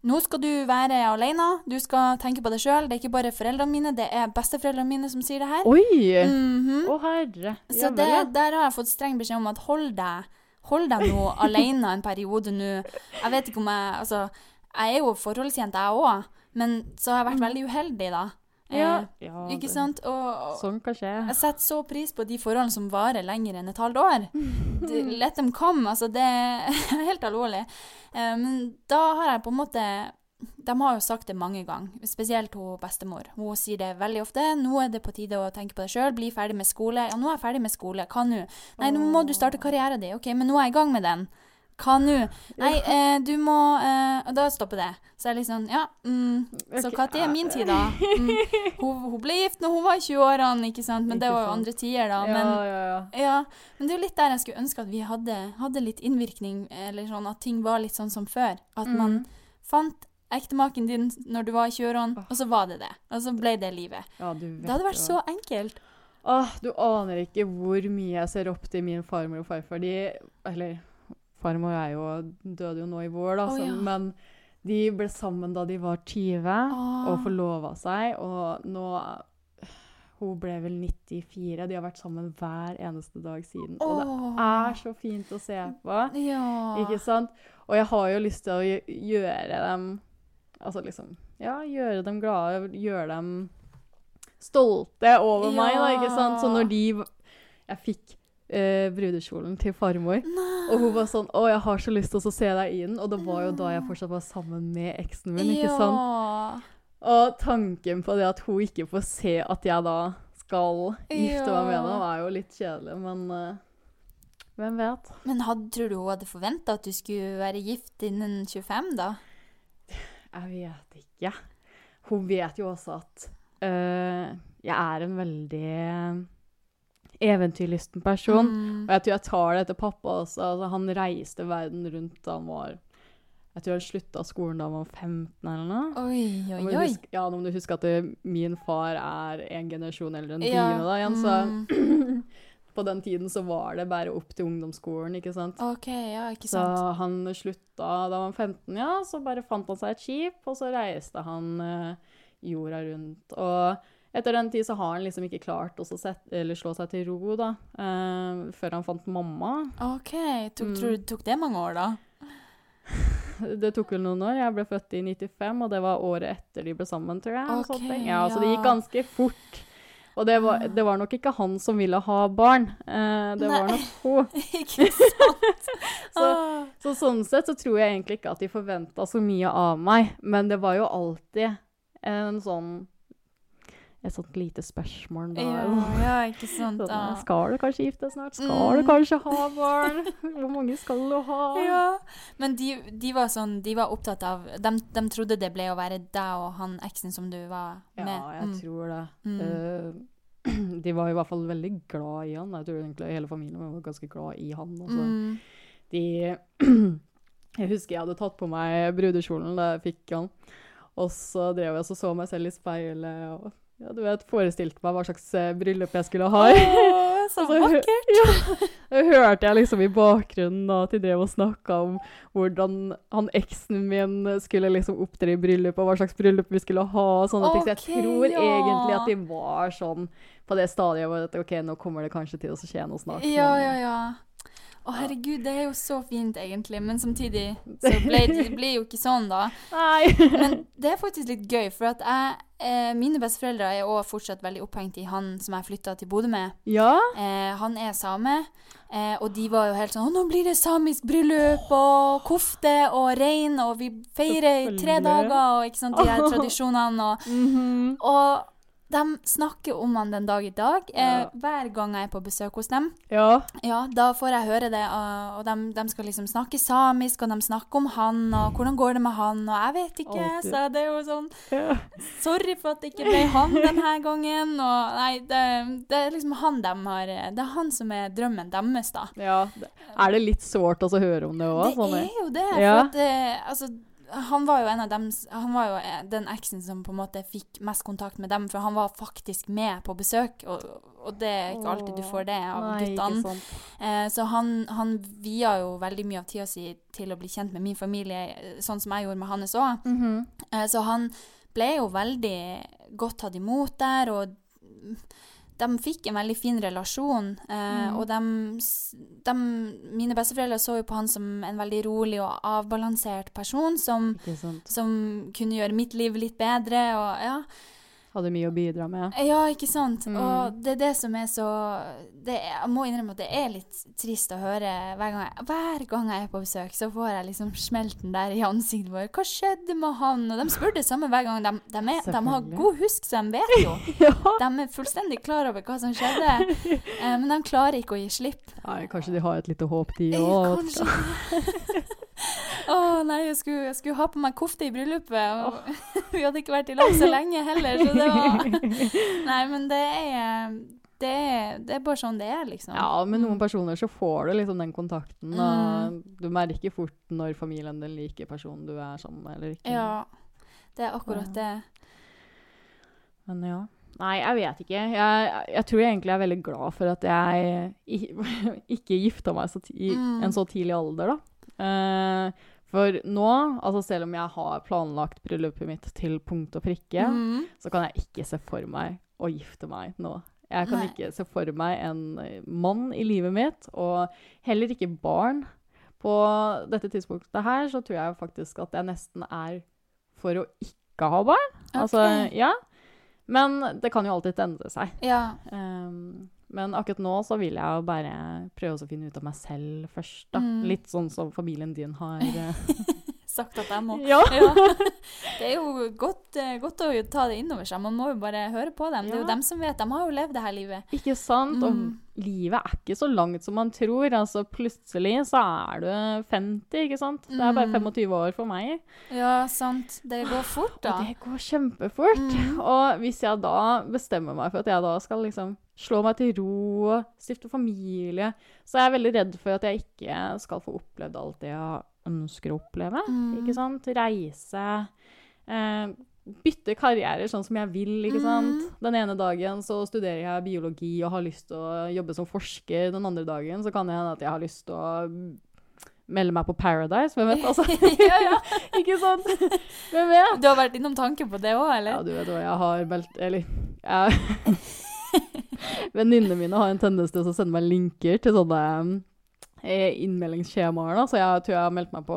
nå skal du være alene, du skal tenke på deg sjøl. Det er ikke bare foreldrene mine, det er besteforeldrene mine som sier det her. Oi! Mhm. Å, herre. Så det, der har jeg fått streng beskjed om at hold deg, hold deg nå alene en periode nå. Jeg vet ikke om jeg Altså, jeg er jo forholdsjente, jeg òg, men så har jeg vært veldig uheldig, da. Eh, Mm. Ja, ja, ikke det- sant? Og, og Sånn kan skje. jeg setter så pris på de forholdene som varer lenger enn et halvt år. Det, let them come. Altså, det er helt alvorlig. Men um, da har jeg på en måte De har jo sagt det mange ganger, spesielt hun bestemor. Hun sier det veldig ofte. 'Nå er det på tide å tenke på deg sjøl. Bli ferdig med skole.' 'Ja, nå er jeg ferdig med skole. Hva nå?' 'Nei, nå må du starte karrieren din.' 'OK, men nå er jeg i gang med den.' Hva nå? Nei, eh, du må eh, Og da stopper det. Så jeg er litt sånn Ja, mm, så når er min tid, da? Mm, hun, hun ble gift når hun var i 20-årene, ikke sant? Men det var jo andre tider, da. Ja, Men, ja, ja. ja, men det er jo litt der jeg skulle ønske at vi hadde, hadde litt innvirkning, eller sånn at ting var litt sånn som før. At man Mhm. fant ektemaken din når du var i 20-årene, og så var det det. Og så ble det livet. ja, du vet Det hadde vært så enkelt. Åh, du aner ikke hvor mye jeg ser opp til min farmor og farfar. De, eller farmor er jo, døde jo nå i vår, da, oh, så, ja. men de ble sammen da de var 20 oh. og forlova seg. Og nå Hun ble vel 94. De har vært sammen hver eneste dag siden. Og det er så fint å se på. Ja. Ikke sant? Og jeg har jo lyst til å gjøre dem Altså liksom Ja, gjøre dem glade, gjøre dem stolte over meg, da, ikke sant? Så når de Jeg fikk eh, brudekjolen til farmor, og hun var sånn 'Å, jeg har så lyst til å se deg i den', og det var jo da jeg fortsatt var sammen med eksen min, ikke sant? Og tanken på det at hun ikke får se at jeg da skal gifte meg med henne, var jo litt kjedelig, men uh, hvem vet? Men hadde, tror du hun hadde forventa at du skulle være gift innen 25, da? Jeg vet ikke. Hun vet jo også at uh, jeg er en veldig eventyrlysten person. Mm. Og jeg tror jeg tar det etter pappa også. Altså, han reiste verden rundt da han var Jeg tror han slutta skolen da han var 15 eller noe. Oi, oi, oi. huske, ja, nå må du huske at det, min far er en generasjon eldre enn Ja, dine, da, igjen, så mm. på den tiden så var det bare opp til ungdomsskolen, ikke sant. OK, ja, ikke Så han slutta da han var 15, ja. Så bare fant han seg et skip, og så reiste han eh, jorda rundt. Og etter den tid så har han liksom ikke klart å så slå seg til ro, da. Uh, før han fant mamma. OK. Tok, Mm. Tror du tok det mange år, da? Det tok vel noen år. Jeg ble født i 95, og det var året etter de ble sammen, tror jeg. Okay, ja, Så det gikk ganske fort. Og det var, det var nok ikke han som ville ha barn. eh, det var Nei. nok hun. ikke sant? Så, Ah. så sånn sett så tror jeg egentlig ikke at de forventa så mye av meg. Men det var jo alltid en sånn Et sånt lite spørsmål da. Ja, ja, ikke sant. Sånn, Ah. skal du kanskje gifte deg snart? Skal Mm. du kanskje ha barn? Hvor mange skal du ha? Ja. Men de, de var sånn De var opptatt av de, de trodde det ble å være deg og han eksen som du var med. Ja, jeg Mm. tror det. Mm. Uh, de var i hvert fall veldig glad i han. Jeg tror egentlig hele familien var ganske glad i han. Altså. Mm. De Jeg husker jeg hadde tatt på meg brudekjolen da jeg fikk han. Og så drev jeg og så, så meg selv i speilet og ja, du vet, forestilte meg hva slags eh, bryllup jeg skulle ha. Åh, så vakkert! Ja, det hørte jeg liksom i bakgrunnen at de drev og snakka om hvordan han eksen min skulle liksom opptre i bryllup, og hva slags bryllup vi skulle ha. og sånne ting. Så jeg tror ja. egentlig at de var sånn på det stadiet hvor at, ok, nå kommer det kanskje til å skje noe snart. Ja, ja, ja. Å, herregud, det er jo så fint, egentlig. Men samtidig så ble det blir jo ikke sånn, da. Nei. Men det er faktisk litt gøy, for at jeg eh, Mine besteforeldre er også fortsatt veldig opphengt i han som jeg flytta til Bodø med. Ja? Eh, han er same, eh, og de var jo helt sånn 'Å, nå blir det samisk bryllup og kofte og rein, og vi feirer i tre dager', og ikke sant, de her tradisjonene og Mhm. Og de snakker om han den dag i dag. Eh, Ja. hver gang jeg er på besøk hos dem. Ja. Ja, da får jeg høre det, og, og de, de skal liksom snakke samisk, og de snakker om han, og hvordan går det med han, og jeg vet ikke, Altid. så det er jo sånn ja. Sorry for at det ikke ble han denne gangen, og nei, det, det er liksom han de har Det er han som er drømmen deres, da. ja. Er det litt sårt å høre om det òg? Det er jo det, for at eh, altså han var jo en av dem Han var jo eh, den eksen som på en måte fikk mest kontakt med dem, for han var faktisk med på besøk og, og det er ikke alltid du får det av guttene. Eh, så han, han via jo veldig mye av tida si til å bli kjent med min familie, eh, sånn som jeg gjorde med hans òg. Mhm. Eh, Så han ble jo veldig godt tatt imot der, og de fikk en veldig fin relasjon. Eh, Mm. Og de, mine besteforeldre så jo på han som en veldig rolig og avbalansert person som, som kunne gjøre mitt liv litt bedre. Og, ja. Hadde mye å bidra med. ja, ikke sant? Mm. Og det er det som er så det er, Jeg må innrømme at det er litt trist å høre hver gang jeg, hver gang jeg er på besøk, så får jeg liksom smelten der i ansiktet vårt. Hva skjedde med han? Og de spør det samme hver gang. De, de, er, de har god husk, så de vet jo. Ja. De er fullstendig klar over hva som skjedde, eh, men de klarer ikke å gi slipp. Nei, kanskje de har et lite håp, de òg. Kanskje. Å nei, jeg skulle, jeg skulle ha på meg kofte i bryllupet, og vi hadde ikke vært i lag så lenge heller, så det var Nei, men det er det det er bare sånn det er, liksom. Ja, med noen personer så får du liksom den kontakten, Mm. og du merker fort når familien din liker personen du er sammen med, eller ikke. Ja, det er akkurat det. Men ja. Nei, jeg vet ikke. Jeg, jeg tror jeg egentlig er veldig glad for at jeg ikke gifta meg så ti, i Mm. en så tidlig alder, da. Eh, for nå, altså selv om jeg har planlagt bryllupet mitt til punkt og prikke, mm. så kan jeg ikke se for meg å gifte meg nå. Jeg kan Nei. ikke se for meg en eh, mann i livet mitt, og heller ikke barn. På dette tidspunktet her så tror jeg faktisk at jeg nesten er for å ikke ha barn. Altså, ja. Men det kan jo alltid endre seg. Ja. Um, men akkurat nå så vil jeg jo bare prøve å finne ut av meg selv først, da. Mm. Litt sånn som familien din har eh, Sagt at jeg må. Ja. Ja. Det er jo godt, eh, godt å ta det innover seg. Man må jo bare høre på dem. Det er jo dem som vet. De har jo levd det her livet. Ikke sant? Mm. Og livet er ikke så langt som man tror. Altså, plutselig så er du 50, ikke sant? Det er bare Mm. 25 år for meg. Ja, sant. Det går fort, da. Og det går kjempefort. Mm. Og hvis jeg da bestemmer meg for at jeg da skal liksom slå meg til ro stifte familie, så er jeg veldig redd for at jeg ikke skal få opplevd alt det jeg ønsker å oppleve. Mm. Ikke sant? Reise. Eh, bytte karriere sånn som jeg vil, ikke sant. Mm. Den ene dagen så studerer jeg biologi og har lyst til å jobbe som forsker. Den andre dagen så kan det hende at jeg har lyst til å melde meg på Paradise. Hvem vet, altså. ja, ja. ikke sant? Hvem vet? Du har vært innom tanken på det òg, Ja, du vet hva, jeg har meldt Eller jeg Venninnene mine har en tendens til å sende meg linker til sånne innmeldingsskjemaer, da, så jeg tror jeg har meldt meg på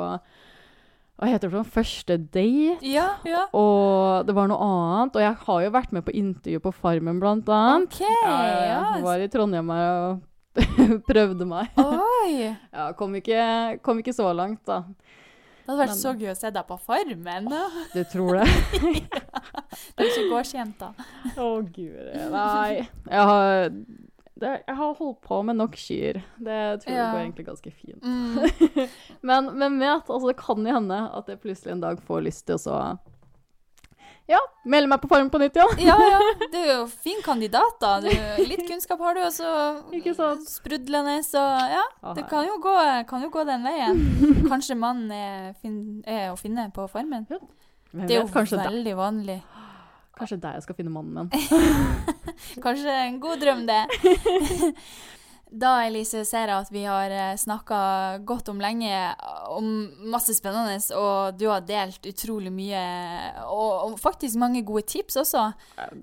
Hva heter det for noe? Første date? Ja, ja. Og det var noe annet. Og jeg har jo vært med på intervju på Farmen, blant annet. OK. Ja, ja, Ja. jeg var i Trondheim her og prøvde meg. Oi. Ja, kom ikke, kom ikke så langt, da. Det hadde vært Men- så gøy å se deg på Farmen. da. Du tror det? Det er ikke gårdsjenta. Å, gud. Nei. Jeg har, det, jeg har holdt på med nok kyr. Det tror jeg Ja. går egentlig ganske fint. Mm. Men hvem vet? Altså, det kan jo hende at jeg plutselig en dag får lyst til å så Ja, melde meg på Farmen på nytt, ja. Ja, ja. Du er jo fin kandidat, da. Du, litt kunnskap har du, og så sprudlende, så ja. Det kan jo gå, kan jo gå den veien. Kanskje mannen er, fin, er å finne på Farmen. Ja. Det er jo veldig det. der, veldig det kanskje der jeg skal finne mannen min. Kanskje en god drøm, det. Da, Elise, ser jeg at vi har snakka godt om lenge om masse spennende, og du har delt utrolig mye, og, og faktisk mange gode tips også.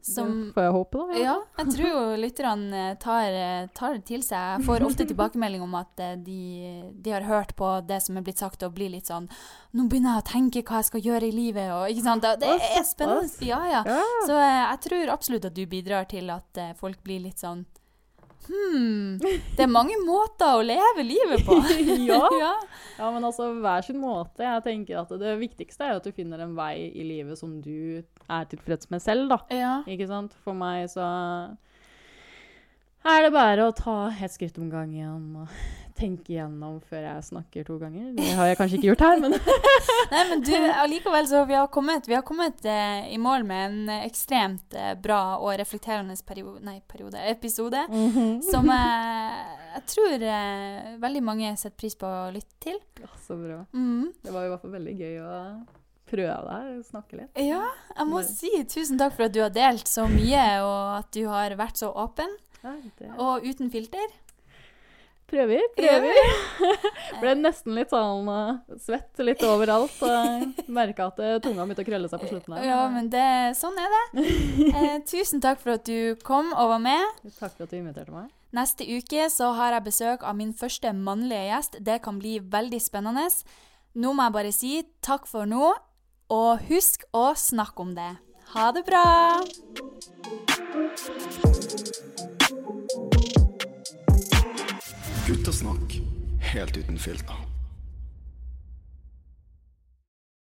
Som- Det får jeg håpe, da. Ja, jeg tror jo lytterne tar, tar det til seg. Jeg får ofte tilbakemelding om at eh, de, de har hørt på det som er blitt sagt, og blir litt sånn Nå begynner jeg å tenke hva jeg skal gjøre i livet, og ikke sant. Det er spennende. Ja, ja. Ja. Så eh, jeg tror absolutt at du bidrar til at eh, folk blir litt sånn Hm, det er mange måter å leve livet på. Ja. ja. Ja, men altså hver sin måte. Jeg tenker at Det viktigste er at du finner en vei i livet som du er tilfreds med selv, da. ja. Ikke sant? For meg så er det bare å ta et skritt om gangen og tenke igjennom før jeg snakker to ganger. Det har jeg kanskje ikke gjort her, men Nei, men du, allikevel så vi har kommet, vi har kommet eh, i mål med en ekstremt eh, bra og reflekterende periode, nei, periode, episode, som eh, jeg tror eh, veldig mange setter pris på å lytte til. ja, Så bra. Mm. Det var i hvert fall veldig gøy å prøve her, snakke litt. Ja, jeg må si tusen takk for at du har delt så mye, og at du har vært så åpen. Ja, Og uten filter. Prøver, prøver. Ble nesten litt sånn eh, svett litt overalt. Uh, Merka at eh, tunga begynte å krølle seg på slutten Der. Ja, men det, sånn er det. Eh, tusen takk for at du kom og var med. Takk for at du inviterte meg. Neste uke så har jeg besøk av min første mannlige gjest. Det kan bli veldig spennende. Nå må jeg bare si takk for nå, og husk å snakke om det. Ha det bra! Guttasnakk helt uten filter.